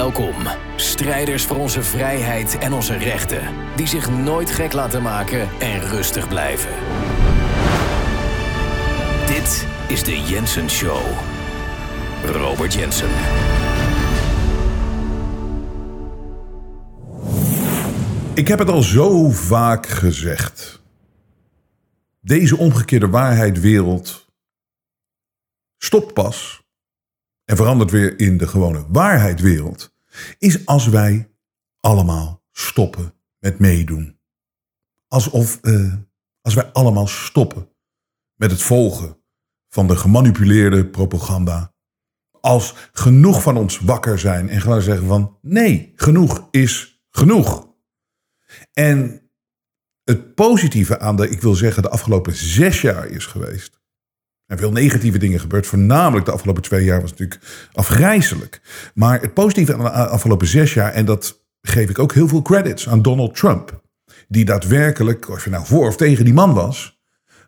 Welkom, strijders voor onze vrijheid en onze rechten, die zich nooit gek laten maken en rustig blijven. Dit is de Jensen Show. Robert Jensen. Ik heb het al zo vaak gezegd. Deze omgekeerde waarheidwereld stopt pas en verandert weer in de gewone waarheidwereld. Is als wij allemaal stoppen met meedoen. Alsof uh, als wij allemaal stoppen met het volgen van de gemanipuleerde propaganda. Als genoeg van ons wakker zijn en gewoon zeggen van nee, genoeg is genoeg. En het positieve aan de, ik wil zeggen, de afgelopen zes jaar is geweest. En veel negatieve dingen gebeurd. Voornamelijk de afgelopen twee jaar was natuurlijk afgrijzelijk. Maar het positieve aan de afgelopen zes jaar, en dat geef ik ook heel veel credits aan Donald Trump. Die daadwerkelijk, of je nou voor of tegen die man was.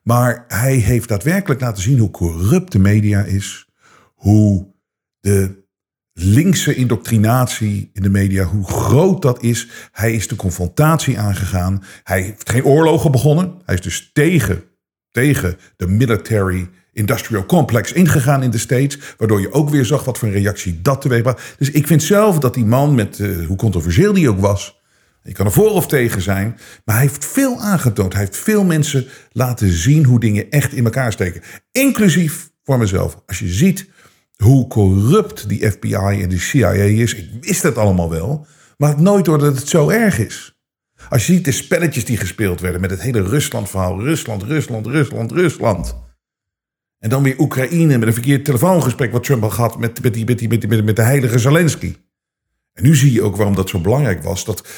Maar hij heeft daadwerkelijk laten zien hoe corrupt de media is. Hoe de linkse indoctrinatie in de media, hoe groot dat is. Hij is de confrontatie aangegaan. Hij heeft geen oorlogen begonnen. Hij is dus tegen, tegen de military industrial complex ingegaan in de States. Waardoor je ook weer zag wat voor een reactie dat teweeg Dus ik vind zelf dat die man, met uh, hoe controversieel die ook was. Je kan er voor of tegen zijn. Maar hij heeft veel aangetoond. Hij heeft veel mensen laten zien hoe dingen echt in elkaar steken. Inclusief voor mezelf. Als je ziet hoe corrupt die FBI en de CIA is. Ik wist het allemaal wel, maar nooit door dat het zo erg is. Als je ziet de spelletjes die gespeeld werden met het hele Rusland-verhaal. Rusland, Rusland, Rusland, Rusland. En dan weer Oekraïne met een verkeerd telefoongesprek wat Trump had gehad met, met, die, met, die, met, die, met de heilige Zelensky. En nu zie je ook waarom dat zo belangrijk was. Dat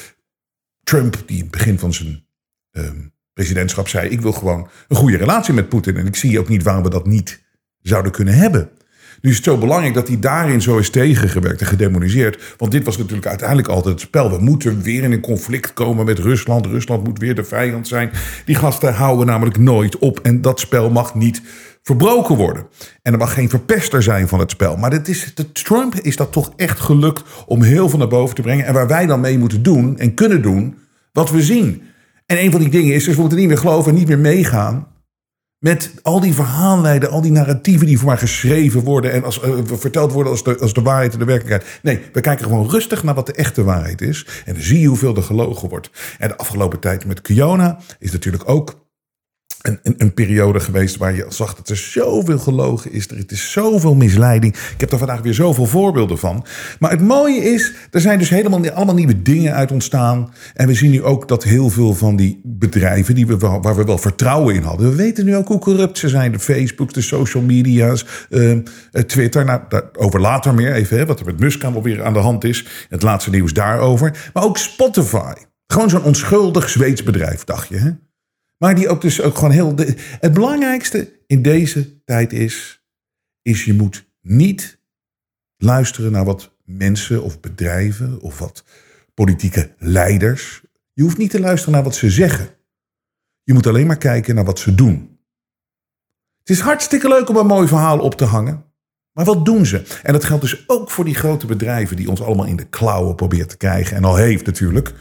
Trump, die in het begin van zijn ehm, presidentschap zei... ik wil gewoon een goede relatie met Poetin. En ik zie ook niet waarom we dat niet zouden kunnen hebben. Nu is het zo belangrijk dat hij daarin zo is tegengewerkt en gedemoniseerd. Want dit was natuurlijk uiteindelijk altijd het spel. We moeten weer in een conflict komen met Rusland. Rusland moet weer de vijand zijn. Die gasten houden namelijk nooit op. En dat spel mag niet verbroken worden. En er mag geen verpester zijn van het spel. Maar dit is, de Trump is dat toch echt gelukt om heel veel naar boven te brengen. En waar wij dan mee moeten doen en kunnen doen wat we zien. En een van die dingen is dus we moeten niet meer geloven en niet meer meegaan met al die verhaallijden, al die narratieven die voor mij geschreven worden en als, uh, verteld worden als de, als de waarheid en de werkelijkheid. Nee, we kijken gewoon rustig naar wat de echte waarheid is. En dan zie je hoeveel er gelogen wordt. En de afgelopen tijd met Kiona is natuurlijk ook een, een, periode geweest waar je zag dat er zoveel gelogen is. Er is zoveel misleiding. Ik heb er vandaag weer zoveel voorbeelden van. Maar het mooie is, er zijn dus helemaal allemaal nieuwe dingen uit ontstaan. En we zien nu ook dat heel veel van die bedrijven die we, waar we wel vertrouwen in hadden. We weten nu ook hoe corrupt ze zijn. De Facebook, de social media's, uh, Twitter. Nou, over later meer even, hè, wat er met Musk wel weer aan de hand is. Het laatste nieuws daarover. Maar ook Spotify. Gewoon zo'n onschuldig Zweeds bedrijf, dacht je. Hè? Maar die ook dus ook gewoon heel. het belangrijkste in deze tijd is. Is je moet niet luisteren naar wat mensen of bedrijven of wat politieke leiders. Je hoeft niet te luisteren naar wat ze zeggen. Je moet alleen maar kijken naar wat ze doen. Het is hartstikke leuk om een mooi verhaal op te hangen. Maar wat doen ze? En dat geldt dus ook voor die grote bedrijven die ons allemaal in de klauwen proberen te krijgen. En al heeft natuurlijk.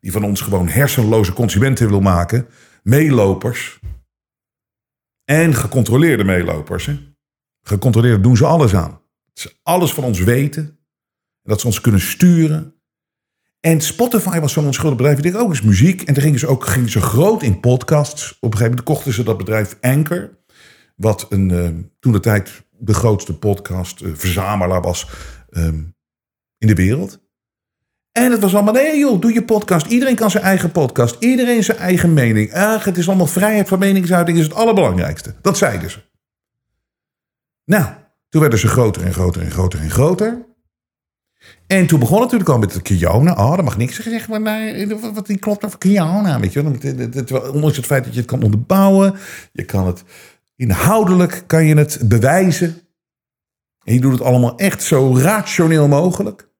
Die van ons gewoon hersenloze consumenten wil maken meelopers en gecontroleerde meelopers. Hè? Gecontroleerd doen ze alles aan. Ze alles van ons weten. Dat ze ons kunnen sturen. En Spotify was zo'n onschuldig bedrijf. Die deed ook eens muziek. En toen gingen ze ook gingen ze groot in podcasts. Op een gegeven moment kochten ze dat bedrijf Anchor. Wat een, uh, toen de tijd de grootste podcast uh, verzamelaar was um, in de wereld. En het was allemaal, nee joh, doe je podcast. Iedereen kan zijn eigen podcast. Iedereen zijn eigen mening. Ach, het is allemaal vrijheid van meningsuiting is het allerbelangrijkste. Dat zeiden ze. Nou, toen werden ze groter en groter en groter en groter. En toen begon natuurlijk al met de Kiona. Oh, dat mag niks maar nee, wat die klopt over Kiona, weet je Ondanks het feit dat je het kan onderbouwen. Je kan het inhoudelijk, kan je het bewijzen. En je doet het allemaal echt zo rationeel mogelijk.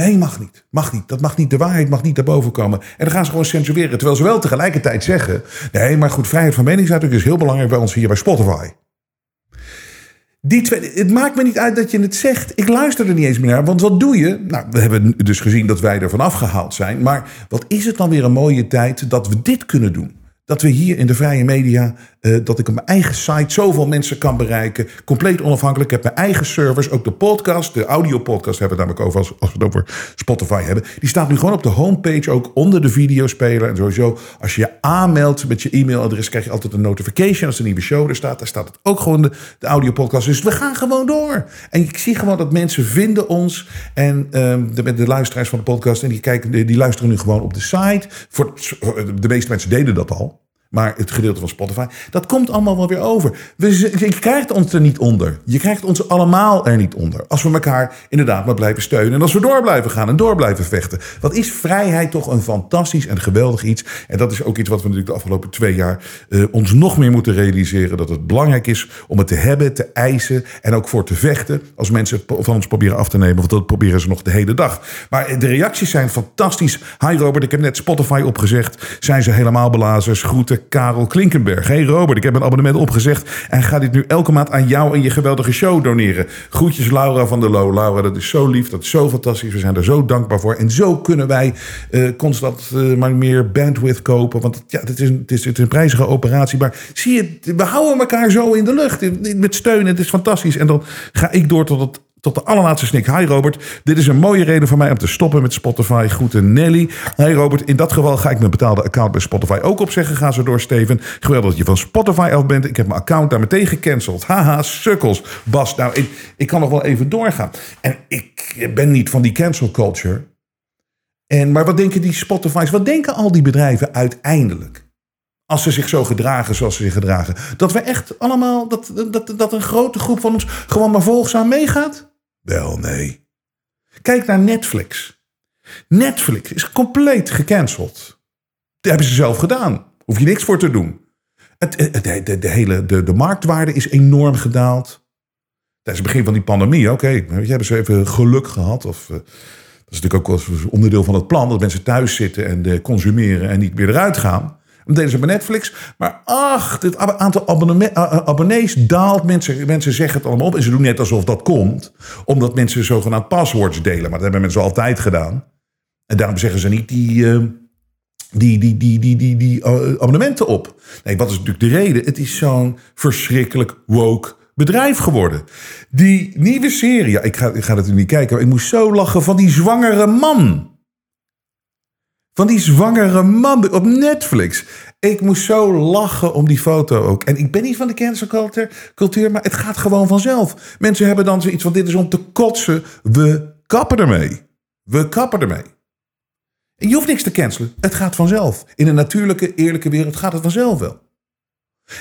Nee, mag niet. Mag niet. Dat mag niet. De waarheid mag niet daarboven komen. En dan gaan ze gewoon censureren. Terwijl ze wel tegelijkertijd zeggen. Nee, maar goed, vrijheid van meningsuiting is heel belangrijk bij ons hier bij Spotify. Die twee, het maakt me niet uit dat je het zegt. Ik luister er niet eens meer naar. Want wat doe je? Nou, we hebben dus gezien dat wij er vanaf gehaald zijn. Maar wat is het dan weer een mooie tijd dat we dit kunnen doen? Dat we hier in de vrije media, uh, dat ik op mijn eigen site zoveel mensen kan bereiken. Compleet onafhankelijk. Ik heb mijn eigen servers. Ook de podcast, de audiopodcast hebben we namelijk over als, als we het over Spotify hebben. Die staat nu gewoon op de homepage, ook onder de videospeler. En sowieso, als je je aanmeldt met je e-mailadres, krijg je altijd een notification als er een nieuwe show er staat. Daar staat het ook gewoon de, de audiopodcast. Dus we gaan gewoon door. En ik zie gewoon dat mensen vinden ons. En um, de, de luisteraars van de podcast, en die, kijken, die luisteren nu gewoon op de site. Voor, de meeste mensen deden dat al. Maar het gedeelte van Spotify, dat komt allemaal wel weer over. Je krijgt ons er niet onder. Je krijgt ons allemaal er niet onder. Als we elkaar inderdaad maar blijven steunen. En als we door blijven gaan en door blijven vechten. Wat is vrijheid toch een fantastisch en geweldig iets. En dat is ook iets wat we natuurlijk de afgelopen twee jaar uh, ons nog meer moeten realiseren. Dat het belangrijk is om het te hebben, te eisen en ook voor te vechten. Als mensen van ons proberen af te nemen. Want dat proberen ze nog de hele dag. Maar de reacties zijn fantastisch. Hi Robert, ik heb net Spotify opgezegd. Zijn ze helemaal belazers? Groeten. Karel Klinkenberg. Hey Robert, ik heb een abonnement opgezegd en ga dit nu elke maand aan jou en je geweldige show doneren. Groetjes Laura van der Loo. Laura, dat is zo lief, dat is zo fantastisch. We zijn er zo dankbaar voor. En zo kunnen wij uh, constant uh, maar meer bandwidth kopen. Want ja, het is, een, het, is, het is een prijzige operatie. Maar zie je, we houden elkaar zo in de lucht. Met steun. Het is fantastisch. En dan ga ik door tot het tot de allerlaatste snik. Hi Robert, dit is een mooie reden voor mij om te stoppen met Spotify. Groeten Nelly. Hey Robert, in dat geval ga ik mijn betaalde account bij Spotify ook opzeggen. Ga zo door Steven. Geweldig dat je van Spotify af bent. Ik heb mijn account daar meteen gecanceld. Haha, sukkels. Bas, nou, ik, ik kan nog wel even doorgaan. En ik ben niet van die cancel culture. En, maar wat denken die Spotify's, wat denken al die bedrijven uiteindelijk? Als ze zich zo gedragen zoals ze zich gedragen. Dat we echt allemaal, dat, dat, dat een grote groep van ons gewoon maar volgzaam meegaat? Wel, nee. Kijk naar Netflix. Netflix is compleet gecanceld. Dat hebben ze zelf gedaan. Hoef je niks voor te doen. Het, de, de, de, hele, de, de marktwaarde is enorm gedaald. Tijdens het begin van die pandemie, oké, okay, hebben ze even geluk gehad. Of, uh, dat is natuurlijk ook onderdeel van het plan, dat mensen thuis zitten en uh, consumeren en niet meer eruit gaan. Dat deden ze bij Netflix. Maar ach, het aantal abonnees daalt. Mensen, mensen zeggen het allemaal op. En ze doen net alsof dat komt. Omdat mensen zogenaamd paswords delen. Maar dat hebben mensen altijd gedaan. En daarom zeggen ze niet die, uh, die, die, die, die, die, die abonnementen op. Nee, wat is natuurlijk de reden? Het is zo'n verschrikkelijk woke bedrijf geworden. Die nieuwe serie, ik ga, ik ga natuurlijk niet kijken, maar ik moest zo lachen van die zwangere man. Van die zwangere man op Netflix. Ik moest zo lachen om die foto ook. En ik ben niet van de cancel cultuur, maar het gaat gewoon vanzelf. Mensen hebben dan zoiets van: dit is om te kotsen. We kappen ermee. We kappen ermee. En je hoeft niks te cancelen. Het gaat vanzelf. In een natuurlijke, eerlijke wereld gaat het vanzelf wel.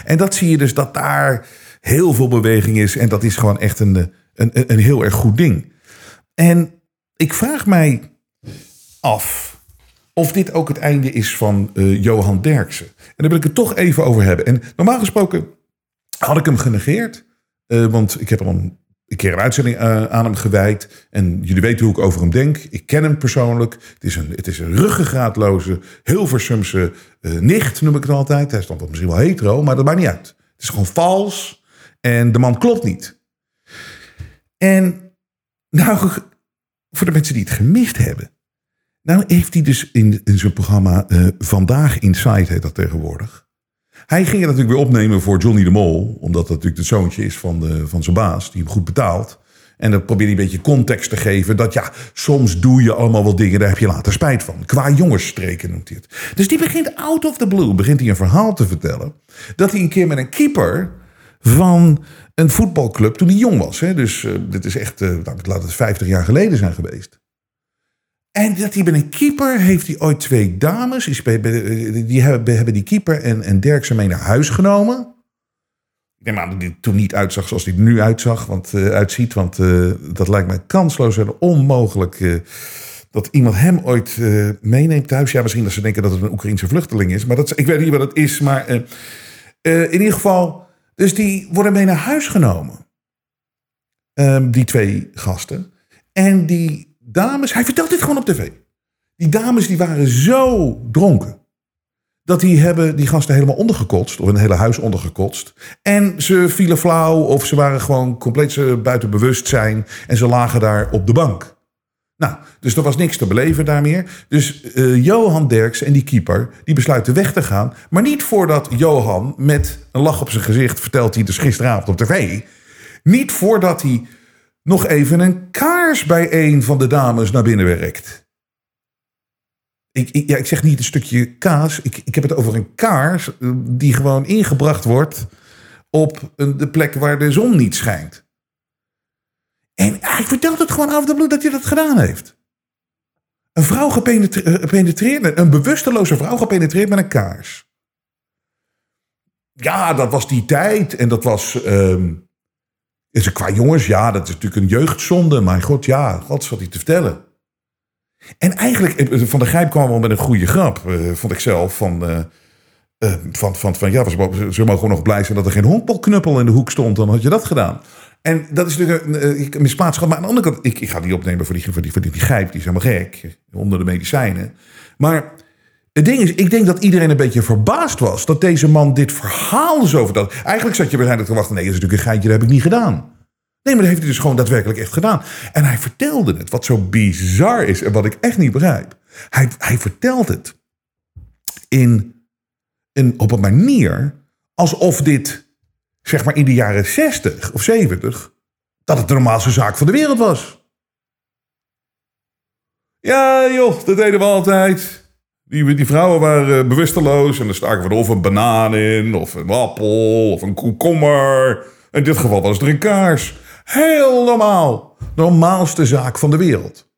En dat zie je dus dat daar heel veel beweging is. En dat is gewoon echt een, een, een heel erg goed ding. En ik vraag mij af of dit ook het einde is van uh, Johan Derksen. En daar wil ik het toch even over hebben. En normaal gesproken had ik hem genegeerd. Uh, want ik heb al een, keer een uitzending uh, aan hem gewijd. En jullie weten hoe ik over hem denk. Ik ken hem persoonlijk. Het is een, het is een ruggengraatloze, Hilversumse nicht, noem ik het altijd. Hij is dan misschien wel hetero, maar dat maakt niet uit. Het is gewoon vals. En de man klopt niet. En nou, voor de mensen die het gemist hebben. Nou heeft hij dus in, zijn programma uh, Vandaag Inside, heet dat tegenwoordig. Hij ging het natuurlijk weer opnemen voor Johnny de Mol. Omdat dat natuurlijk het zoontje is van, de, van zijn baas, die hem goed betaalt. En dan probeer hij een beetje context te geven. Dat ja, soms doe je allemaal wat dingen, daar heb je later spijt van. Qua jongensstreken noemt hij het. Dus die begint out of the blue, begint hij een verhaal te vertellen. Dat hij een keer met een keeper van een voetbalclub toen hij jong was. Hè? Dus uh, dit is echt, uh, laat het 50 jaar geleden zijn geweest. En dat hij bij een keeper heeft hij ooit twee dames. Die hebben, die keeper en, en Dirkse mee naar huis genomen. Ik denk maar dat hij toen niet uitzag zoals hij nu uitzag, want, uh, uitziet. Want uh, dat lijkt mij kansloos en onmogelijk. Dat iemand hem ooit meeneemt thuis. Ja, misschien dat ze denken dat het een Oekraïense vluchteling is. Maar dat, ik weet niet wat het is. Maar in ieder geval. Dus die worden mee naar huis genomen. Um, die twee gasten. En die dames, hij vertelt dit gewoon op tv. Die dames die waren zo dronken. dat die hebben die gasten helemaal ondergekotst. Of een hele huis ondergekotst. En ze vielen flauw of ze waren gewoon compleet buiten bewustzijn. En ze lagen daar op de bank. Nou, dus er was niks te beleven daar meer. Dus uh, Johan Derks en die keeper, die besluiten weg te gaan. Maar niet voordat Johan met een lach op zijn gezicht vertelt hij dus gisteravond op tv. Niet voordat hij nog even een kaars bij een van de dames naar binnen werkt. Ik, ik, ja, ik zeg niet een stukje kaas. Ik, ik heb het over een kaars eh, die gewoon ingebracht wordt op een, de plek waar de zon niet schijnt. En hij vertelt het gewoon af de bloed dat hij dat gedaan heeft. Een vrouw gepenetreerd, eh, een bewusteloze vrouw gepenetreerd met een kaars. Ja, dat was die tijd en dat was. Um, een qua jongens, ja, dat is natuurlijk een jeugdzonde. Maar god, ja, wat hij te vertellen. En eigenlijk, eh, Van de Grijp kwam wel met een goede grap, uh, vond ik zelf. Van, van, van, van, ja, ze mogen nog blij zijn dat er geen honkbalknuppel in de hoek stond. Dan had je dat gedaan. En dat is natuurlijk een, misplaatst Maar aan de andere kant, ik, ik ga die opnemen voor die, voor die, die, die grijp. Die is helemaal gek, onder de medicijnen. Maar het ding is, ik denk dat iedereen een beetje verbaasd was... dat deze man dit verhaal zo vertelde. Eigenlijk zat je waarschijnlijk te wachten... nee, dat is natuurlijk een geitje, dat heb ik niet gedaan. Nee, maar dat heeft hij dus gewoon daadwerkelijk echt gedaan. En hij vertelde het, wat zo bizar is en wat ik echt niet begrijp. Hij, hij vertelt het in, in, op een manier alsof dit, zeg maar in de jaren 60 of 70, dat het de normaalste zaak van de wereld was. Ja, joh, dat deden we altijd. Die, die vrouwen waren bewusteloos en er staken we er of een banaan in, of een appel, of een komkommer. In dit geval was er een kaars. Heel normaal. Normaalste zaak van de wereld.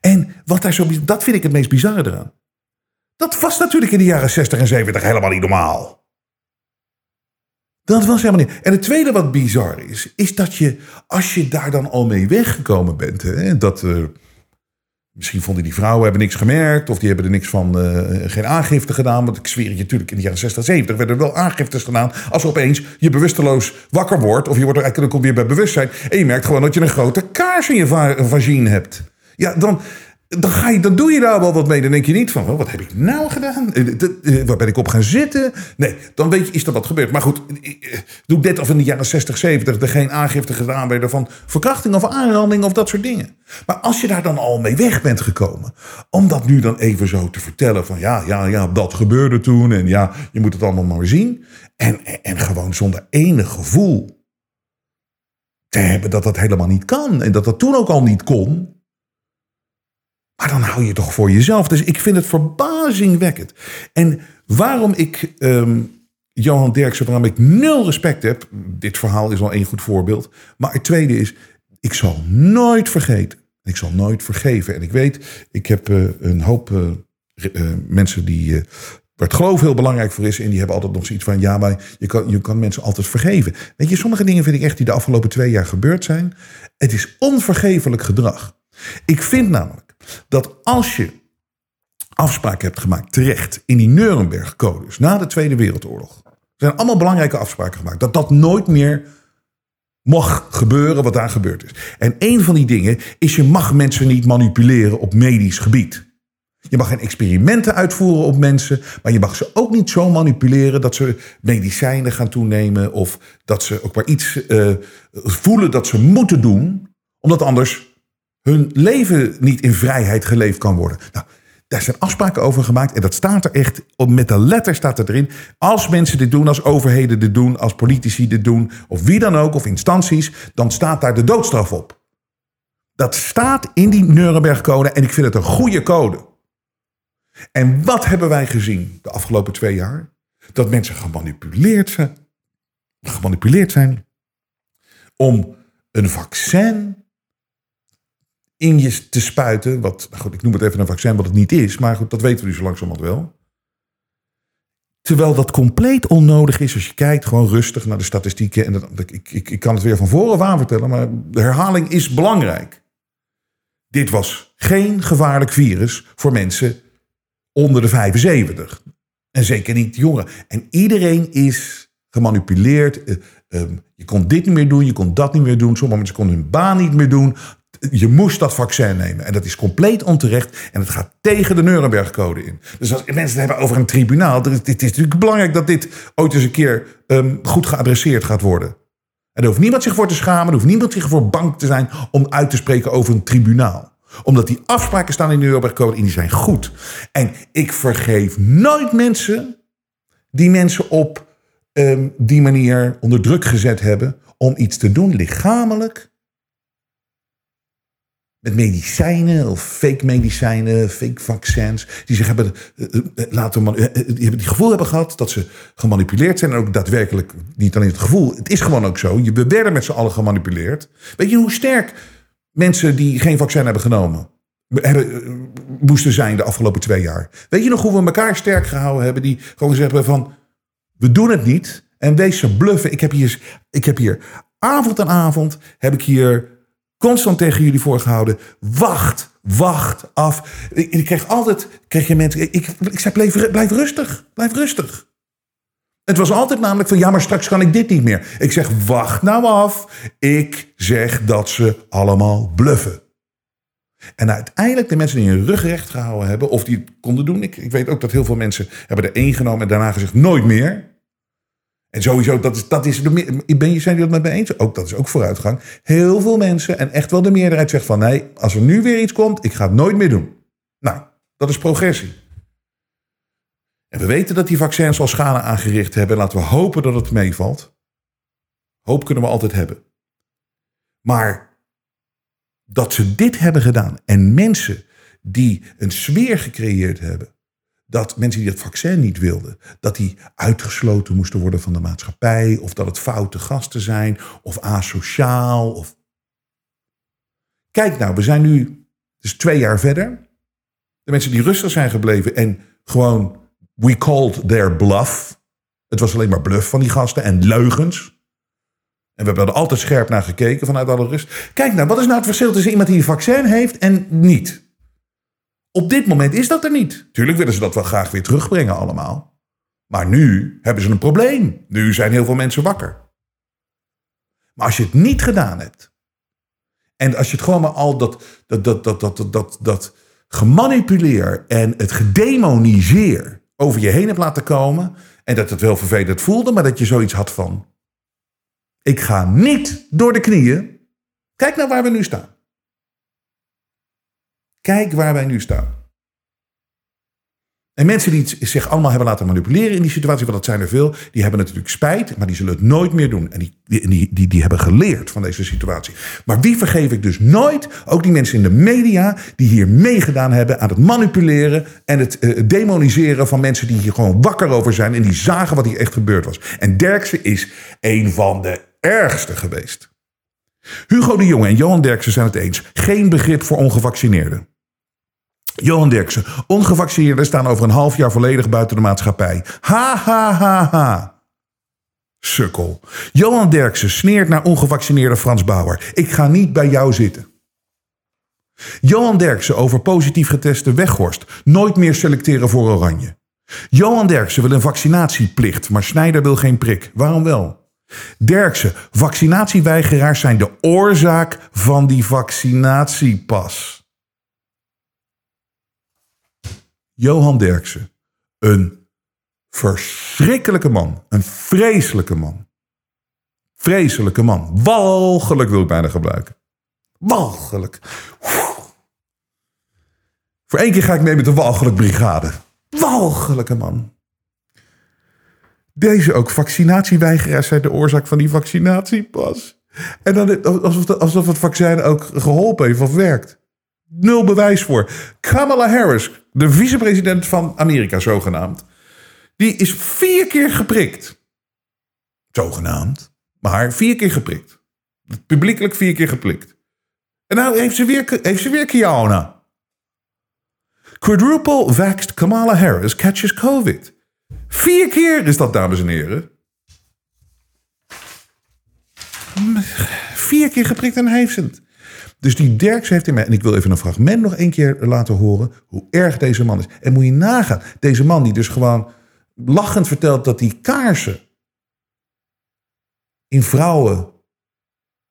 En wat daar zo, dat vind ik het meest bizarre eraan. Dat was natuurlijk in de jaren 60 en 70 helemaal niet normaal. Dat was helemaal niet. En het tweede wat bizar is, is dat je, als je daar dan al mee weggekomen bent, hè, dat, uh, Misschien vonden die vrouwen hebben niks gemerkt. Of die hebben er niks van, uh, geen aangifte gedaan. Want ik zweer je, natuurlijk in de jaren 60, 70 werden er wel aangiftes gedaan. Als opeens je bewusteloos wakker wordt. Of je wordt er eigenlijk weer bij bewustzijn. En je merkt gewoon dat je een grote kaars in je vagine hebt. Ja, dan, dan, ga je, dan doe je daar wel wat mee. Dan denk je niet van, oh, wat heb ik nou gedaan? Eh, eh, waar ben ik op gaan zitten? Nee, dan weet je, is er wat gebeurd. Maar goed, eh, doe dit of in de jaren 60, 70 er geen aangifte gedaan werden van verkrachting of aanranding of dat soort dingen. Maar als je daar dan al mee weg bent gekomen, om dat nu dan even zo te vertellen van ja, ja, ja, dat gebeurde toen en ja, je moet het allemaal maar zien. En, en gewoon zonder enig gevoel te hebben dat dat helemaal niet kan en dat dat toen ook al niet kon. Maar dan hou je toch voor jezelf. Dus ik vind het verbazingwekkend. En waarom ik um, Johan Derksen, waarom ik nul respect heb. Dit verhaal is al één goed voorbeeld. Maar het tweede is, ik zal nooit vergeten. Ik zal nooit vergeven. En ik weet, ik heb uh, een hoop uh, uh, mensen die waar het geloof heel belangrijk voor is. En die hebben altijd nog zoiets van: ja, maar je kan, je kan mensen altijd vergeven. Weet je, sommige dingen vind ik echt die de afgelopen twee jaar gebeurd zijn. Het is onvergevelijk gedrag. Ik vind namelijk dat als je afspraken hebt gemaakt, terecht, in die Nuremberg-codes na de Tweede Wereldoorlog. Er zijn allemaal belangrijke afspraken gemaakt. Dat dat nooit meer mag gebeuren wat daar gebeurd is. En een van die dingen is je mag mensen niet manipuleren op medisch gebied. Je mag geen experimenten uitvoeren op mensen, maar je mag ze ook niet zo manipuleren dat ze medicijnen gaan toenemen of dat ze ook maar iets uh, voelen dat ze moeten doen, omdat anders hun leven niet in vrijheid geleefd kan worden. Nou, daar zijn afspraken over gemaakt en dat staat er echt, met de letter staat er erin. Als mensen dit doen, als overheden dit doen, als politici dit doen, of wie dan ook, of instanties, dan staat daar de doodstraf op. Dat staat in die Nuremberg-code en ik vind het een goede code. En wat hebben wij gezien de afgelopen twee jaar? Dat mensen gemanipuleerd zijn, gemanipuleerd zijn om een vaccin in je te spuiten. Wat, nou goed, ik noem het even een vaccin wat het niet is. Maar goed, dat weten we nu zo langzamerhand wel. Terwijl dat compleet onnodig is als je kijkt gewoon rustig naar de statistieken. En dat, ik, ik, ik kan het weer van voren aan vertellen, maar de herhaling is belangrijk. Dit was geen gevaarlijk virus voor mensen onder de 75. En zeker niet jongeren. En iedereen is gemanipuleerd. Uh, je kon dit niet meer doen, je kon dat niet meer doen. Sommige mensen konden hun baan niet meer doen je moest dat vaccin nemen. En dat is compleet onterecht. En het gaat tegen de Nuremberg-code in. Dus als mensen het hebben over een tribunaal. Het is natuurlijk belangrijk dat dit ooit eens een keer um, goed geadresseerd gaat worden. En er hoeft niemand zich voor te schamen. Er hoeft niemand zich voor bang te zijn om uit te spreken over een tribunaal omdat die afspraken staan in de Nuremberg-code en die zijn goed. En ik vergeef nooit mensen die mensen op um, die manier onder druk gezet hebben om iets te doen, lichamelijk. Met medicijnen of fake medicijnen, fake vaccins. Die zich hebben uh, laten uh, die hebben die gevoel hebben gehad dat ze gemanipuleerd zijn. En ook daadwerkelijk niet alleen het gevoel. Het is gewoon ook zo. We werden met z'n allen gemanipuleerd. Weet je hoe sterk mensen die geen vaccin hebben genomen hebben, moesten zijn de afgelopen twee jaar? Weet je nog hoe we elkaar sterk gehouden hebben? Die gewoon hebben van we doen het niet. En wees ze bluffen. Ik heb hier, ik heb hier avond aan avond, heb ik hier constant tegen jullie voorgehouden. Wacht, wacht af. Ik, ik kreeg altijd, kreeg je mensen, ik, ik zei blijf, blijf rustig, blijf rustig. Het was altijd namelijk van, ja, maar straks kan ik dit niet meer. Ik zeg, wacht nou af. Ik zeg dat ze allemaal bluffen. En uiteindelijk de mensen die hun rug recht gehouden hebben, of die het konden doen. Ik, ik weet ook dat heel veel mensen hebben er één genomen en daarna gezegd nooit meer. En sowieso, dat is, dat is de, ben je, zijn jullie dat met me eens? Ook, dat is ook vooruitgang. Heel veel mensen, en echt wel de meerderheid, zegt van nee, als er nu weer iets komt, ik ga het nooit meer doen. Nou, dat is progressie. En we weten dat die vaccins al schade aangericht hebben. Laten we hopen dat het meevalt. Hoop kunnen we altijd hebben. Maar dat ze dit hebben gedaan en mensen die een sfeer gecreëerd hebben dat mensen die het vaccin niet wilden, dat die uitgesloten moesten worden van de maatschappij, of dat het foute gasten zijn, of asociaal. Of... Kijk nou, we zijn nu dus twee jaar verder. De mensen die rustig zijn gebleven en gewoon, we called their bluff. Het was alleen maar bluff van die gasten en leugens. En we hebben er altijd scherp naar gekeken vanuit alle rust. Kijk nou, wat is nou het verschil tussen iemand die een vaccin heeft en niet? Op dit moment is dat er niet. Tuurlijk willen ze dat wel graag weer terugbrengen allemaal. Maar nu hebben ze een probleem. Nu zijn heel veel mensen wakker. Maar als je het niet gedaan hebt. En als je het gewoon maar al dat, dat, dat, dat, dat, dat, dat gemanipuleer en het gedemoniseer over je heen hebt laten komen. En dat het wel vervelend voelde, maar dat je zoiets had van. Ik ga niet door de knieën. Kijk naar waar we nu staan. Kijk waar wij nu staan. En mensen die zich allemaal hebben laten manipuleren in die situatie, want dat zijn er veel, die hebben natuurlijk spijt, maar die zullen het nooit meer doen. En die, die, die, die hebben geleerd van deze situatie. Maar wie vergeef ik dus nooit? Ook die mensen in de media die hier meegedaan hebben aan het manipuleren en het uh, demoniseren van mensen die hier gewoon wakker over zijn en die zagen wat hier echt gebeurd was. En Derksen is een van de ergste geweest. Hugo de Jonge en Johan Derksen zijn het eens. Geen begrip voor ongevaccineerden. Johan Dirksen, ongevaccineerden staan over een half jaar volledig buiten de maatschappij. Ha ha ha ha. Sukkel. Johan Derksen sneert naar ongevaccineerde Frans Bauer. Ik ga niet bij jou zitten. Johan Derksen over positief geteste Weghorst. Nooit meer selecteren voor Oranje. Johan Derksen wil een vaccinatieplicht, maar Snijder wil geen prik. Waarom wel? Derksen, vaccinatieweigeraars zijn de oorzaak van die vaccinatiepas. Johan Derksen. Een verschrikkelijke man. Een vreselijke man. Vreselijke man. Walgelijk wil ik bijna gebruiken. Walgelijk. Voor één keer ga ik mee met de walgelijk brigade. Walgelijke man. Deze ook vaccinatieweigeraars zijn de oorzaak van die vaccinatiepas. En dan alsof, alsof het vaccin ook geholpen heeft of werkt. Nul bewijs voor. Kamala Harris, de vicepresident van Amerika zogenaamd, die is vier keer geprikt. Zogenaamd. Maar vier keer geprikt. Publiekelijk vier keer geprikt. En nou heeft ze weer, heeft ze weer Kiana. Quadruple vaxxed Kamala Harris catches COVID. Vier keer is dat, dames en heren. Vier keer geprikt en heeft ze het. Dus die Derks heeft in mij, en ik wil even een fragment nog één keer laten horen, hoe erg deze man is. En moet je nagaan, deze man die dus gewoon lachend vertelt dat hij kaarsen in vrouwen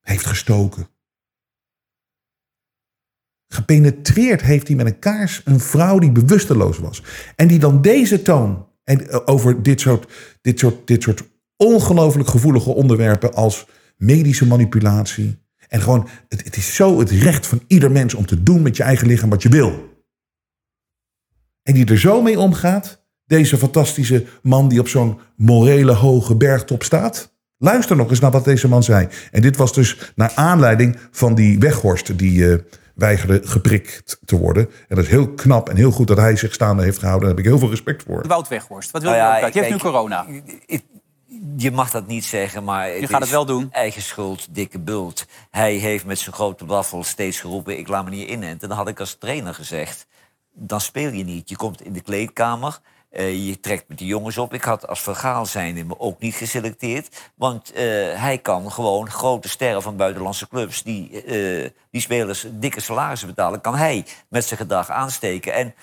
heeft gestoken. gepenetreerd heeft hij met een kaars een vrouw die bewusteloos was. En die dan deze toon en eh, over dit soort, dit soort, dit soort ongelooflijk gevoelige onderwerpen als medische manipulatie. En gewoon, het, het is zo het recht van ieder mens om te doen met je eigen lichaam wat je wil. En die er zo mee omgaat, deze fantastische man die op zo'n morele hoge bergtop staat. Luister nog eens naar wat deze man zei. En dit was dus naar aanleiding van die weghorst die uh, weigerde geprikt te worden. En dat is heel knap en heel goed dat hij zich staande heeft gehouden. Daar heb ik heel veel respect voor. Wout Weghorst, wat wil nou je? je hebt nu corona. Je mag dat niet zeggen, maar je gaat het wel doen. Eigen schuld, dikke bult. Hij heeft met zijn grote waffel steeds geroepen: ik laat me niet inenten. Dan had ik als trainer gezegd: dan speel je niet. Je komt in de kleedkamer. Uh, je trekt met de jongens op. Ik had als vergaal zijnde me ook niet geselecteerd. Want uh, hij kan gewoon grote sterren van buitenlandse clubs... die, uh, die spelers dikke salarissen betalen... kan hij met zijn gedrag aansteken. En...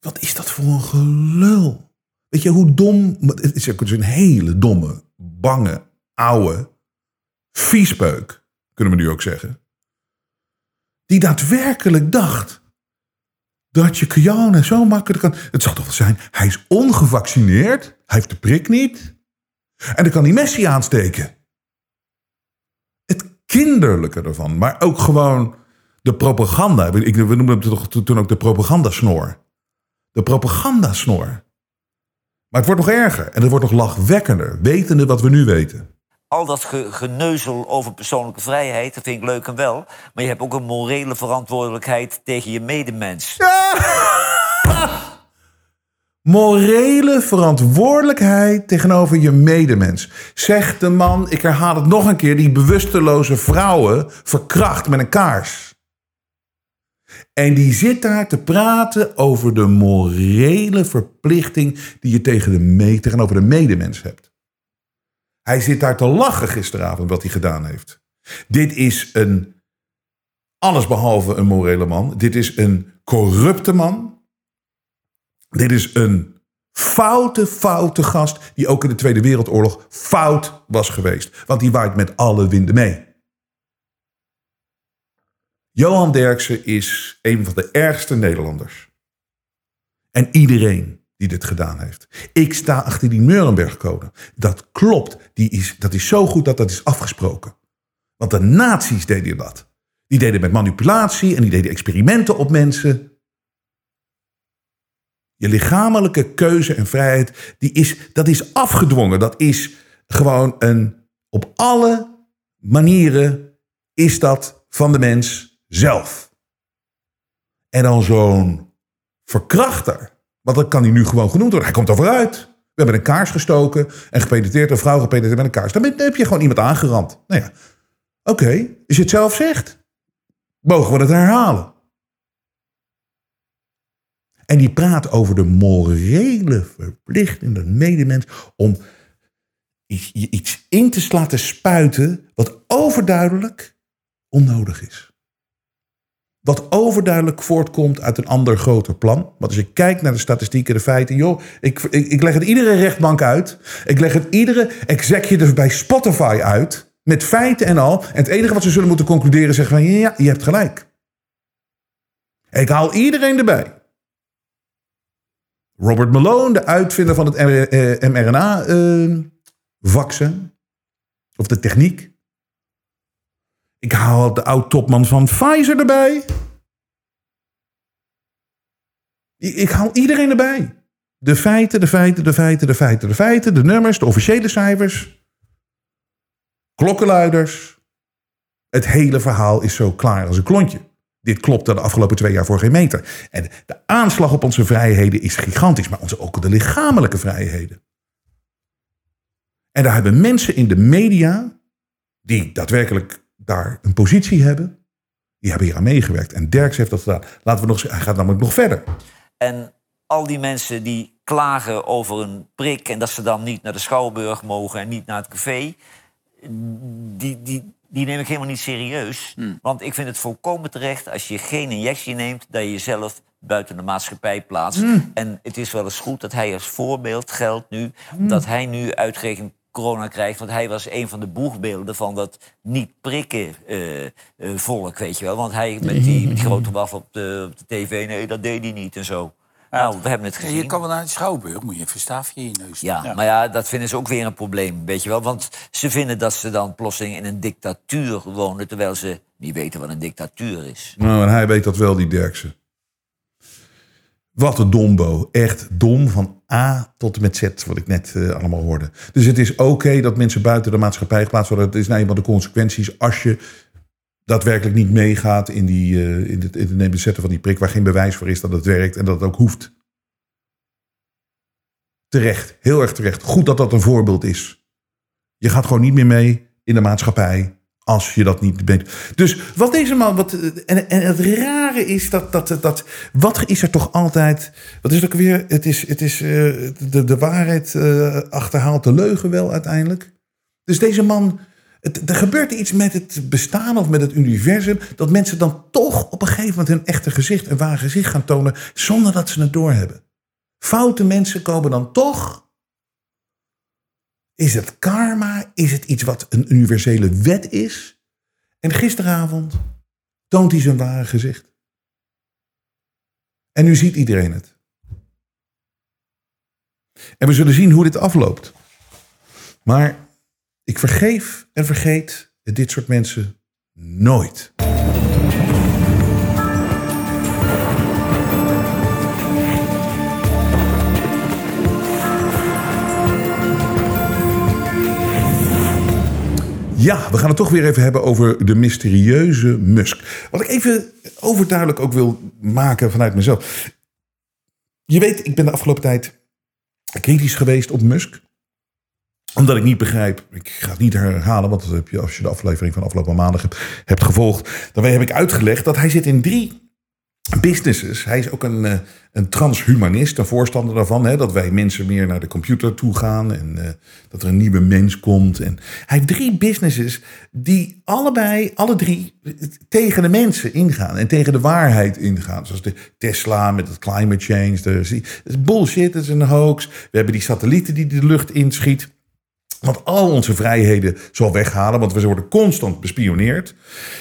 Wat is dat voor een gelul? Weet je hoe dom... Het is een hele domme, bange, oude viespeuk... kunnen we nu ook zeggen... die daadwerkelijk dacht dat je Kiana zo makkelijk kan. Het zal toch wel zijn, hij is ongevaccineerd, hij heeft de prik niet. En dan kan hij Messi aansteken. Het kinderlijke ervan, maar ook gewoon de propaganda. Ik, we noemden het toch toen ook de propagandasnor. De propagandasnor. Maar het wordt nog erger en het wordt nog lachwekkender, wetende wat we nu weten al dat geneuzel over persoonlijke vrijheid, dat vind ik leuk en wel. Maar je hebt ook een morele verantwoordelijkheid tegen je medemens. Morele verantwoordelijkheid tegenover je medemens. Zegt de man, ik herhaal het nog een keer, die bewusteloze vrouwen verkracht met een kaars. En die zit daar te praten over de morele verplichting die je tegen de, tegenover de medemens hebt. Hij zit daar te lachen gisteravond wat hij gedaan heeft. Dit is een allesbehalve een morele man. Dit is een corrupte man. Dit is een foute, foute gast die ook in de Tweede Wereldoorlog fout was geweest. Want die waait met alle winden mee. Johan Derksen is een van de ergste Nederlanders. En iedereen die dit gedaan heeft. Ik sta achter die Nuremberg-code. Dat klopt. Die is, dat is zo goed dat dat is afgesproken. Want de nazi's deden dat. Die deden met manipulatie en die deden experimenten op mensen. Je lichamelijke keuze en vrijheid, die is, dat is afgedwongen. Dat is gewoon een, op alle manieren is dat van de mens zelf. En dan zo'n verkrachter want dat kan hij nu gewoon genoemd worden. Hij komt er vooruit. We hebben een kaars gestoken en gepenetreerd, een vrouw gepenetreerd met een kaars. Dan heb je gewoon iemand aangerand. Nou ja, oké, okay, als je het zelf zegt, mogen we het herhalen. En die praat over de morele verplichting van medemens om iets in te laten spuiten wat overduidelijk onnodig is. Wat overduidelijk voortkomt uit een ander groter plan. Want als je kijkt naar de statistieken, de feiten, joh, ik, ik, leg het iedere rechtbank uit. Ik leg het iedere executive bij Spotify uit. Met feiten en al. En het enige wat ze zullen moeten concluderen zeggen van ja, je hebt gelijk. Ik haal iedereen erbij. Robert Malone, de uitvinder van het mRNA-vaccin. Eh, of de techniek. Ik haal de oud-topman van Pfizer erbij. Ik haal iedereen erbij. De feiten, de feiten, de feiten, de feiten, de feiten, de nummers, de officiële cijfers. Klokkenluiders. Het hele verhaal is zo klaar als een klontje. Dit klopt de afgelopen twee jaar voor geen meter. En de aanslag op onze vrijheden is gigantisch, maar onze, ook de lichamelijke vrijheden. En daar hebben mensen in de media, die daadwerkelijk daar een positie hebben. Die hebben hier aan meegewerkt. En Derks heeft dat gedaan. Laten we nog, hij gaat namelijk nog verder. En al die mensen die klagen over een prik... en dat ze dan niet naar de Schouwburg mogen en niet naar het café... die, die, die neem ik helemaal niet serieus. Hmm. Want ik vind het volkomen terecht als je geen injectie neemt... dat je jezelf buiten de maatschappij plaatst. Hmm. En het is wel eens goed dat hij als voorbeeld geldt nu... Hmm. dat hij nu uitgerekend corona krijgt. Want hij was een van de boegbeelden van dat niet prikken uh, uh, volk, weet je wel. Want hij met die, met die grote waf op de, op de tv, nee, dat deed hij niet en zo. Nou, we hebben het gezien. Je kan wel naar de Schouwburg, moet je een verstaafje in je neus ja, maar ja, dat vinden ze ook weer een probleem, weet je wel. Want ze vinden dat ze dan plotseling in een dictatuur wonen... terwijl ze niet weten wat een dictatuur is. Nou, en hij weet dat wel, die Derksen. Wat een dombo. Echt dom van A tot en met Z, wat ik net uh, allemaal hoorde. Dus het is oké dat mensen buiten de maatschappij geplaatst worden. Het is nou eenmaal de consequenties als je daadwerkelijk niet meegaat in, die, uh, in, het, in het zetten van die prik... waar geen bewijs voor is dat het werkt en dat het ook hoeft. Terecht, heel erg terecht. Goed dat dat een voorbeeld is. Je gaat gewoon niet meer mee in de maatschappij als je dat niet bent. Dus wat deze man. Wat, en, en het rare is dat, dat, dat. Wat is er toch altijd. Wat is het ook weer? Het is, het is uh, de, de waarheid uh, achterhaalt de leugen wel uiteindelijk. Dus deze man. Het, er gebeurt iets met het bestaan of met het universum. Dat mensen dan toch op een gegeven moment hun echte gezicht, een waar gezicht gaan tonen. zonder dat ze het doorhebben. Foute mensen komen dan toch is het karma? Is het iets wat een universele wet is? En gisteravond toont hij zijn ware gezicht. En nu ziet iedereen het. En we zullen zien hoe dit afloopt. Maar ik vergeef en vergeet dit soort mensen nooit. Ja, we gaan het toch weer even hebben over de mysterieuze Musk. Wat ik even overduidelijk ook wil maken vanuit mezelf. Je weet, ik ben de afgelopen tijd kritisch geweest op Musk omdat ik niet begrijp, ik ga het niet herhalen, want je, als je de aflevering van afgelopen maandag hebt, hebt gevolgd, dan heb ik uitgelegd dat hij zit in drie businesses. Hij is ook een, eh, een transhumanist, een voorstander daarvan. Hè, dat wij mensen meer naar de computer toe gaan en uh, dat er een nieuwe mens komt. En hij heeft drie businesses die allebei, alle drie, tegen de mensen ingaan en tegen de waarheid ingaan. Zoals de Tesla met het climate change. Dat is bullshit, dat is een hoax. We hebben die satellieten die de lucht inschiet. Want al onze vrijheden zal weghalen, want we worden constant bespioneerd.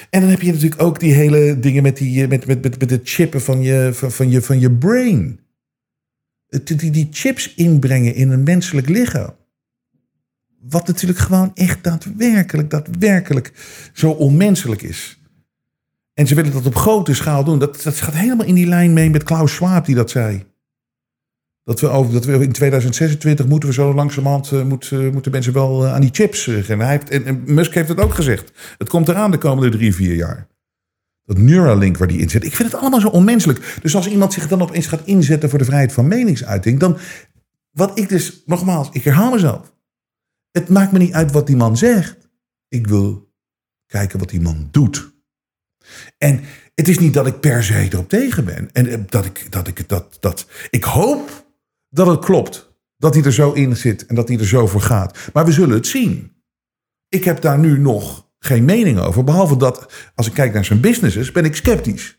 En dan heb je natuurlijk ook die hele dingen met, die, met, met, met, met het chippen van je, van, van, je, van je brain. Die, die chips inbrengen in een menselijk lichaam. Wat natuurlijk gewoon echt daadwerkelijk, daadwerkelijk zo onmenselijk is. En ze willen dat op grote schaal doen. Dat, dat gaat helemaal in die lijn mee met Klaus Schwab die dat zei. Dat we, over, dat we in 2026 moeten we zo langzamerhand moet, uh, moeten mensen wel uh, aan die chips gaan. En, Musk heeft het ook gezegd. Het komt eraan de komende drie, vier jaar. Dat Neuralink waar die in zit. Ik vind het allemaal zo onmenselijk. Dus als iemand zich dan opeens gaat inzetten voor de vrijheid van meningsuiting, dan. Wat ik dus, nogmaals, ik herhaal mezelf. Het maakt me niet uit wat die man zegt. Ik wil kijken wat die man doet. En het is niet dat ik per se erop tegen ben. En dat ik, dat ik, dat, dat, ik hoop dat het klopt. Dat hij er zo in zit en dat hij er zo voor gaat. Maar we zullen het zien. Ik heb daar nu nog geen mening over. Behalve dat, als ik kijk naar zijn businesses, ben ik sceptisch.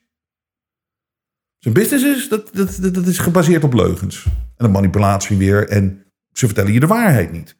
Zijn businesses, dat, dat, dat is gebaseerd op leugens. En een manipulatie weer. En ze vertellen je de waarheid niet.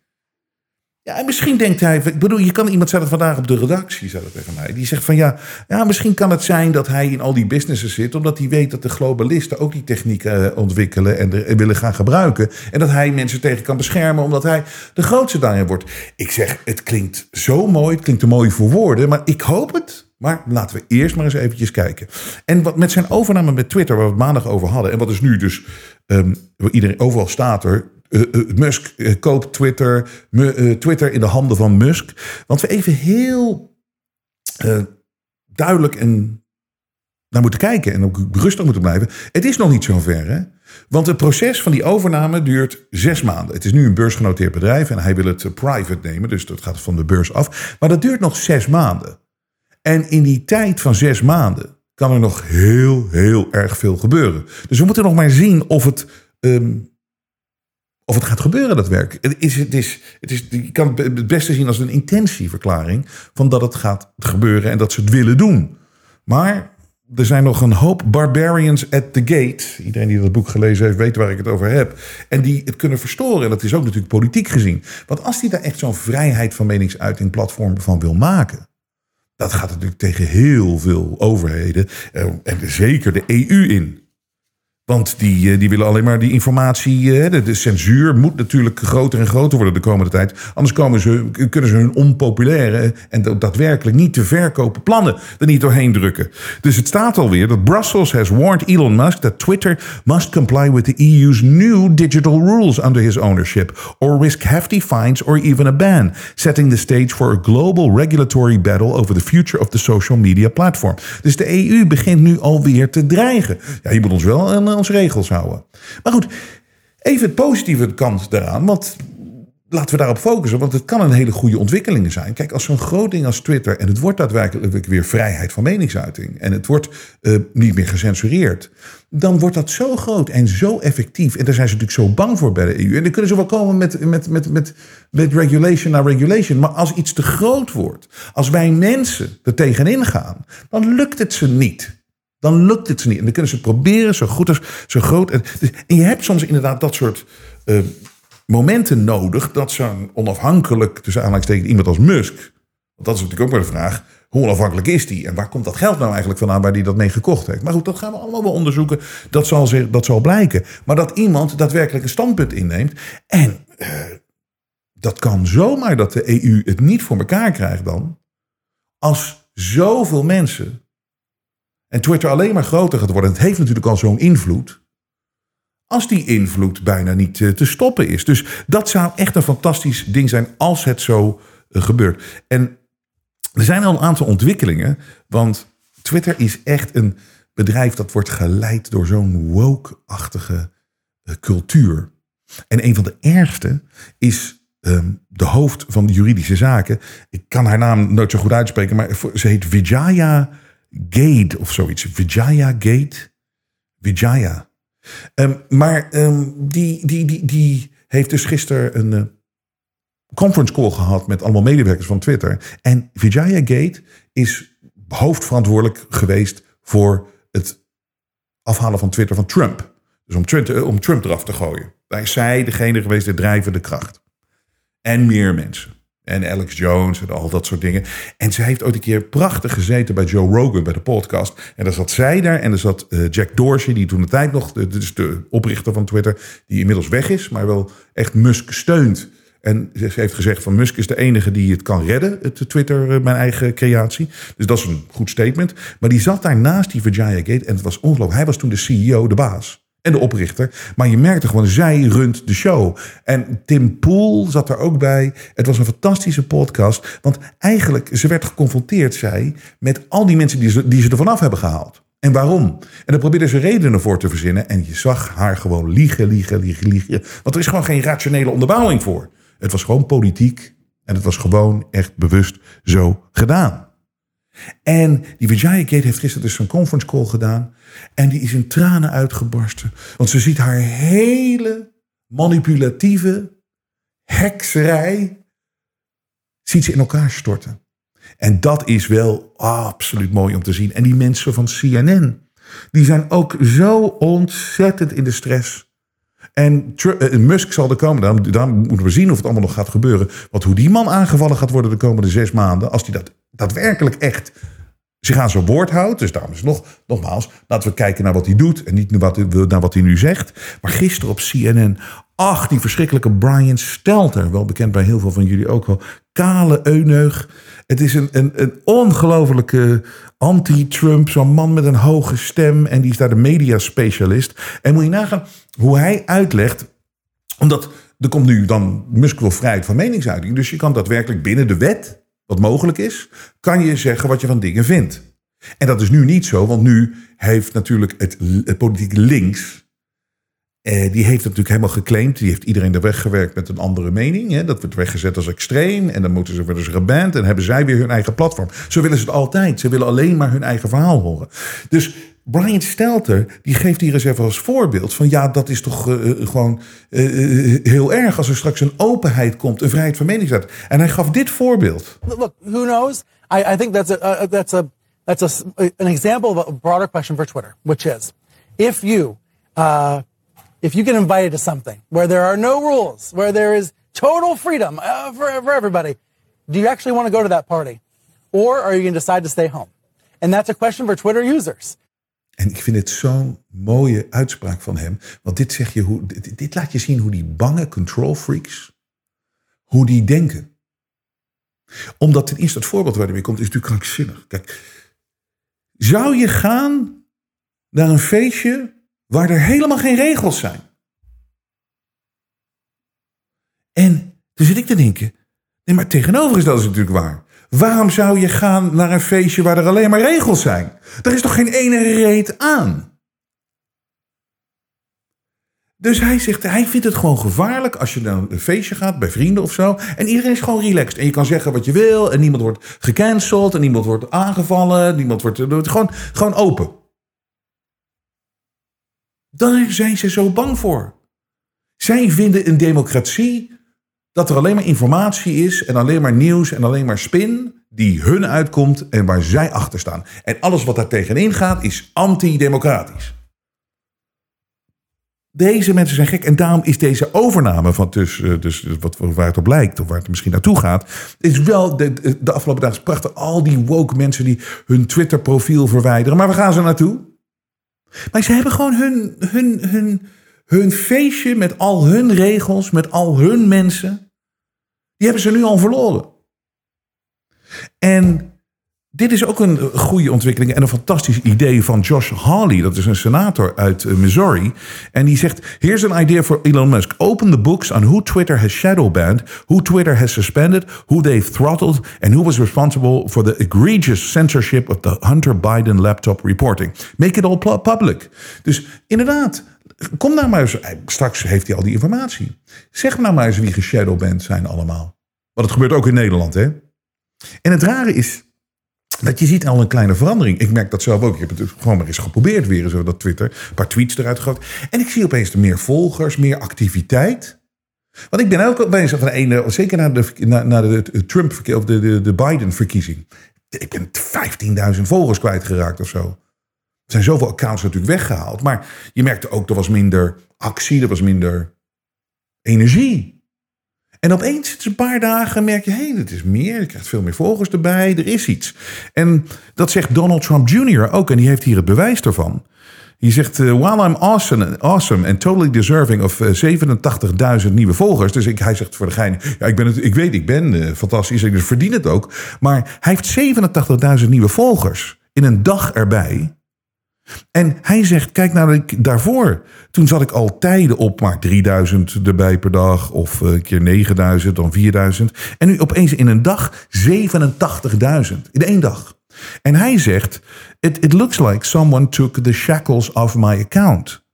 Ja, en misschien denkt hij, ik bedoel, je kan iemand zeggen vandaag op de redactie, zei dat tegen mij. Die zegt van ja, ja, misschien kan het zijn dat hij in al die businesses zit, omdat hij weet dat de globalisten ook die techniek uh, ontwikkelen en, er, willen gaan gebruiken. En dat hij mensen tegen kan beschermen, omdat hij de grootste daarin wordt. Ik zeg, het klinkt zo mooi, het klinkt te mooi voor woorden, maar ik hoop het. Maar laten we eerst maar eens eventjes kijken. En wat met zijn overname met Twitter, waar we het maandag over hadden, en wat is nu dus, um, iedereen, overal staat er, Musk uh, koopt Twitter, Twitter in de handen van Musk. Want we even heel duidelijk en naar moeten kijken en ook rustig moeten blijven. Het is nog niet zo ver, hè? Want het proces van die overname duurt zes maanden. Het is nu een beursgenoteerd bedrijf en hij wil het private nemen, dus dat gaat van de beurs af. Maar dat duurt nog zes maanden. En in die tijd van zes maanden kan er nog heel, heel erg veel gebeuren. Dus we moeten nog maar zien of het um, of het gaat gebeuren, dat werk. Het is, het is, het is, je kan het beste zien als een intentieverklaring van dat het gaat gebeuren en dat ze het willen doen. Maar er zijn nog een hoop barbarians at the gate. Iedereen die dat boek gelezen heeft, weet waar ik het over heb. En die het kunnen verstoren. En dat is ook natuurlijk politiek gezien. Want als die daar echt zo'n vrijheid van meningsuiting platform van wil maken. Dat gaat natuurlijk tegen heel veel overheden. Eh, en zeker de EU in. Want die, eh, die willen alleen maar die informatie. Eh, de, de, censuur moet natuurlijk groter en groter worden de komende tijd. Anders komen ze, kunnen ze hun onpopulaire en daadwerkelijk niet te verkopen plannen er niet doorheen drukken. Dus het staat alweer dat Brussels has warned Elon Musk that Twitter must comply with the EU's new digital rules under his ownership, or risk hefty fines or even a ban, setting the stage for a global regulatory battle over the future of the social media platform. Dus de EU begint nu alweer te dreigen. Ja, je moet ons wel een onze regels houden. Maar goed, even het positieve kant daaraan. Want laten we daarop focussen, want het kan een hele goede ontwikkeling zijn. Kijk, als zo'n groot ding als Twitter en het wordt daadwerkelijk weer vrijheid van meningsuiting en het wordt uh, niet meer gecensureerd, dan wordt dat zo groot en zo effectief. En daar zijn ze natuurlijk zo bang voor bij de EU. En dan kunnen ze wel komen met, met, met, met, met regulation naar regulation. Maar als iets te groot wordt, als wij mensen er tegenin gaan, dan lukt het ze niet. Dan lukt het ze niet. En dan kunnen ze proberen zo goed als zo groot. En, en je hebt soms inderdaad dat soort uh, momenten nodig. Dat zo'n onafhankelijk, tussen aanhalingstekens, iemand als Musk. Want dat is natuurlijk ook maar de vraag. Hoe onafhankelijk is die? En waar komt dat geld nou eigenlijk vandaan waar die dat mee gekocht heeft? Maar goed, dat gaan we allemaal wel onderzoeken. Dat zal, dat zal blijken. Maar dat iemand daadwerkelijk een standpunt inneemt. En uh, dat kan zomaar dat de EU het niet voor elkaar krijgt dan. Als zoveel mensen en Twitter alleen maar groter gaat worden. Het heeft natuurlijk al zo'n invloed. Als die invloed bijna niet eh, te stoppen is. Dus dat zou echt een fantastisch ding zijn als het zo eh, gebeurt. En er zijn al een aantal ontwikkelingen. Want Twitter is echt een bedrijf dat wordt geleid door zo'n woke-achtige uh, cultuur. En een van de ergste is ehm, de hoofd van de juridische zaken. Ik kan haar naam nooit zo goed uitspreken, maar ze heet Vijaya Gate of zoiets. Vijaya Gate. Vijaya. Um, maar um, die, die, die, die heeft dus gisteren een uh, conference call gehad met allemaal medewerkers van Twitter. En Vijaya Gate is hoofdverantwoordelijk geweest voor het afhalen van Twitter van Trump. Dus om Trump, om Trump eraf te gooien. Daar is zij degene geweest, de drijvende kracht. En meer mensen. En Alex Jones en al dat soort dingen. En ze heeft ooit een keer prachtig gezeten bij Joe Rogan bij de podcast. En daar zat zij daar en er zat uh, Jack Dorsey, die toen de tijd nog, de, dus de oprichter van Twitter, die inmiddels weg is, maar wel echt Musk steunt. En ze heeft gezegd van Musk is de enige die het kan redden, het Twitter, eh, mijn eigen creatie. Dus dat is een goed statement. Maar die zat daar naast die Virginia Gate en het was ongelooflijk. Hij was toen de CEO, de baas en de oprichter. Maar je merkte gewoon, zij runt de show. En Tim Pool zat er ook bij. Het was een fantastische podcast. Want eigenlijk, ze werd geconfronteerd, zij, met al die mensen die ze, die ze er vanaf hebben gehaald. En waarom? En dan probeerde ze redenen voor te verzinnen. En je zag haar gewoon liegen, liegen, liegen, liegen. Want er is gewoon geen rationele onderbouwing voor. Het was gewoon politiek. En het was gewoon echt bewust zo gedaan. En die Vijaya Gate heeft gisteren dus een conference call gedaan. En die is in tranen uitgebarsten. Want ze ziet haar hele manipulatieve hekserij. ziet ze in elkaar storten. En dat is wel absoluut mooi om te zien. En die mensen van CNN. die zijn ook zo ontzettend in de stress. En uh, Musk zal er komen, dan, dan moeten we zien of het allemaal nog gaat gebeuren. Want hoe die man aangevallen gaat worden de komende zes maanden, als hij dat daadwerkelijk echt zich aan zijn woord houdt. Dus daarom is nog, nogmaals, laten we kijken naar wat hij doet en niet naar wat, naar wat hij nu zegt. Maar gisteren op CNN, ach, die verschrikkelijke Brian Stelter, wel bekend bij heel veel van jullie ook wel, kale euneug. Het is een, een, een ongelofelijke anti-Trump, zo'n man met een hoge stem en die is daar de mediaspecialist. En moet je nagaan hoe hij uitlegt, omdat er komt nu dan Musk wil vrijheid van meningsuiting, dus je kan daadwerkelijk binnen de wet wat mogelijk is, kan je zeggen wat je van dingen vindt. En dat is nu niet zo, want nu heeft natuurlijk het, politieke links. Eh, die heeft natuurlijk helemaal geclaimd. Die heeft iedereen er weggewerkt met een andere mening. Hè? Dat wordt weggezet als extreem. En dan moeten ze, worden ze geband. En hebben zij weer hun eigen platform. Zo willen ze het altijd. Ze willen alleen maar hun eigen verhaal horen. Dus Brian Stelter, die geeft hier eens even als voorbeeld van ja, dat is toch uh, gewoon uh, heel erg als er straks een openheid komt, een vrijheid van meningsuiting. En hij gaf dit voorbeeld. Look, who knows? I, I think that's a, uh, that's a that's a, an example of a broader question for Twitter, which is if you, uh, if you get invited to something where there are no rules, where there is total freedom uh, for everybody, do you actually want to go to that party? Or are you going to decide to stay home? And that's a question for Twitter users. En ik vind het zo'n mooie uitspraak van hem. Want dit, zeg je hoe, dit, laat je zien hoe die bange control freaks, hoe die denken. Omdat ten eerste het voorbeeld waar hij mee komt, is natuurlijk krankzinnig. Kijk, zou je gaan naar een feestje waar er helemaal geen regels zijn? En toen zit ik te denken, nee, maar tegenover is dat is natuurlijk waar. Waarom zou je gaan naar een feestje waar er alleen maar regels zijn? Er is toch geen ene reet aan? Dus hij zegt, hij vindt het gewoon gevaarlijk als je naar een feestje gaat bij vrienden of zo. En iedereen is gewoon relaxed. En je kan zeggen wat je wil. En niemand wordt gecanceld. En niemand wordt aangevallen. Niemand wordt, gewoon, gewoon open. Daar zijn ze zo bang voor. Zij vinden een democratie dat er alleen maar informatie is en alleen maar nieuws en alleen maar spin die hun uitkomt en waar zij achter staan. En alles wat daar tegenin gaat is antidemocratisch. Deze mensen zijn gek en daarom is deze overname van dus, dus wat, waar het op lijkt of waar het misschien naartoe gaat, is wel de, de afgelopen dagen prachtig. Al die woke mensen die hun Twitter profiel verwijderen. Maar waar gaan ze naartoe? Maar ze hebben gewoon hun, hun, hun, hun feestje met al hun regels, met al hun mensen. Die hebben ze nu al verloren. En dit is ook een goede ontwikkeling en een fantastisch idee van Josh Hawley. Dat is een senator uit eh, Missouri. En die zegt: Here's an idea for Elon Musk. Open the books on who Twitter has shadowbanned, who Twitter has suspended, who they've throttled, and who was responsible for the egregious censorship of the Hunter Biden laptop reporting. Make it all public. Dus inderdaad, kom nou maar eens. Straks heeft hij al die informatie. Zeg nou maar eens wie geshadowband zijn allemaal. Want het gebeurt ook in Nederland, hè? En het rare is dat je ziet al een kleine verandering. Ik merk dat zelf ook. Ik heb het gewoon maar eens geprobeerd weer, zo dat Twitter. Een paar tweets eruit gegooid. En ik zie opeens meer volgers, meer activiteit. Want ik ben ook bezig van de ene, zeker na de, na de Trump of de, de, de Biden-verkiezing. Ik ben 15.000 volgers kwijtgeraakt of zo. Er zijn zoveel accounts natuurlijk weggehaald. Maar je merkte ook, er was minder actie, er was minder energie. En opeens, het een paar dagen, merk je, hé, hey, het is meer. Je krijgt veel meer volgers erbij, er is iets. En dat zegt Donald Trump Jr. ook, en die heeft hier het bewijs ervan. Die zegt, uh, while I'm awesome, awesome and totally deserving of uh, eh, 87.000 nieuwe volgers. Dus ik, hij zegt voor de gein, ja, ik, ben het, ik weet, ik ben uh, fantastisch, ik verdien het ook. Maar hij heeft 87.000 nieuwe volgers in een dag erbij. En hij zegt, kijk naar ik daarvoor. Toen zat ik al tijden op maar 3000 erbij per dag. Of een keer 9000, dan 4000. En nu opeens in een dag 87.000. In één dag. En hij zegt, it, it looks like someone took the shackles off my account.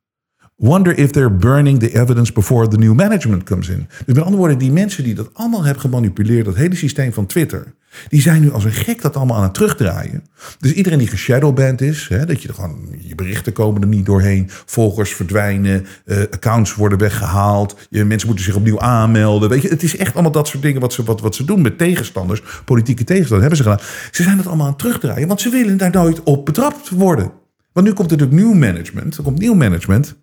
Wonder if they're burning the evidence before the new management comes in. Dus met andere woorden, die mensen die dat allemaal hebben gemanipuleerd, dat hele systeem van Twitter, die zijn nu als een gek dat allemaal aan het terugdraaien. Dus iedereen die geshadowband is, hè, dat je gewoon, je berichten komen er niet doorheen, volgers verdwijnen, uh, accounts worden weggehaald, je, mensen moeten zich opnieuw aanmelden. Weet je, het is echt allemaal dat soort dingen wat ze, wat, wat ze doen met tegenstanders, politieke tegenstanders, hebben ze gedaan. Ze zijn dat allemaal aan het terugdraaien, want ze willen daar nooit op betrapt worden. Want nu komt er natuurlijk nieuw management, er komt nieuw management.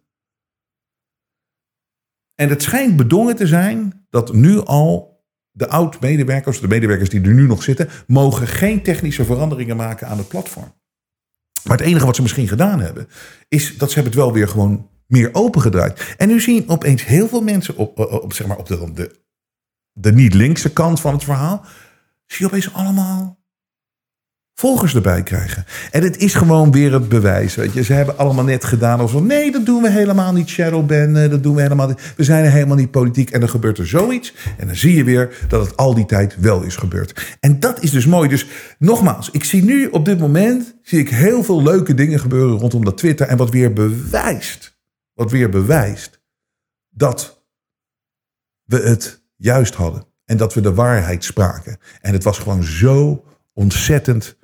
En het schijnt bedongen te zijn dat nu al de oud-medewerkers, de medewerkers die er nu nog zitten, mogen geen technische veranderingen maken aan het platform. Maar het enige wat ze misschien gedaan hebben, is dat ze hebben het wel weer gewoon meer opengedraaid. En nu zien opeens heel veel mensen op, op, zeg maar op de, de, de niet-linkse kant van het verhaal, zie je opeens allemaal volgers erbij krijgen. En het is gewoon weer het bewijs. Weet je. Ze hebben allemaal net gedaan alsof... nee, dat doen we helemaal niet, shadowban. Dat doen we helemaal niet. We zijn helemaal niet politiek. En dan gebeurt er zoiets. En dan zie je weer dat het al die tijd wel is gebeurd. En dat is dus mooi. Dus nogmaals, ik zie nu op dit moment... zie ik heel veel leuke dingen gebeuren rondom dat Twitter. En wat weer bewijst... wat weer bewijst... dat we het juist hadden. En dat we de waarheid spraken. En het was gewoon zo ontzettend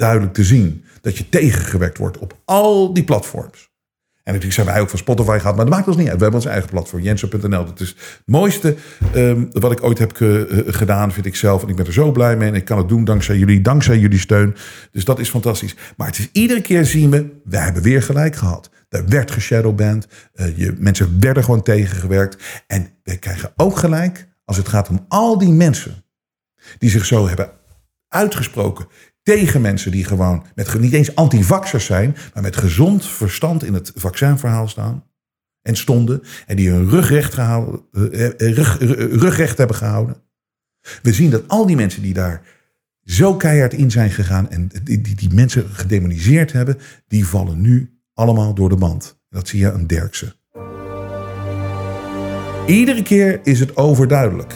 duidelijk te zien dat je tegengewerkt wordt op al die platforms. En natuurlijk zijn wij ook van Spotify gehad, maar dat maakt ons niet uit. We hebben ons eigen platform, jensen.nl. Dat is het mooiste um, wat ik ooit heb gedaan, vind ik zelf. En ik ben er zo blij mee. En ik kan het doen dankzij jullie, dankzij jullie steun. Dus dat is fantastisch. Maar het is iedere keer zien we, wij hebben weer gelijk gehad. Er werd geshadowband. Uh, je, mensen werden gewoon tegengewerkt. En we krijgen ook gelijk als het gaat om al die mensen die zich zo hebben uitgesproken tegen mensen die gewoon met niet eens antivaxers zijn, maar met gezond verstand in het vaccinverhaal staan en stonden en die hun rugrecht, gehouden, uh, rug, rugrecht hebben gehouden. We zien dat al die mensen die daar zo keihard in zijn gegaan en die, die, die mensen gedemoniseerd hebben, die vallen nu allemaal door de band. Dat zie je aan Derksen. Iedere keer is het overduidelijk.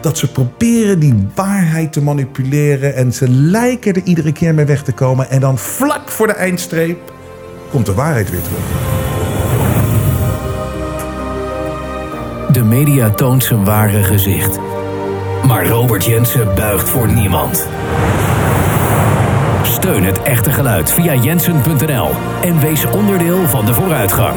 Dat ze proberen die waarheid te manipuleren en ze lijken er iedere keer mee weg te komen. En dan vlak voor de eindstreep komt de waarheid weer terug. De media toont zijn ware gezicht. Maar Robert Jensen buigt voor niemand. Steun het echte geluid via jensen.nl en wees onderdeel van de vooruitgang.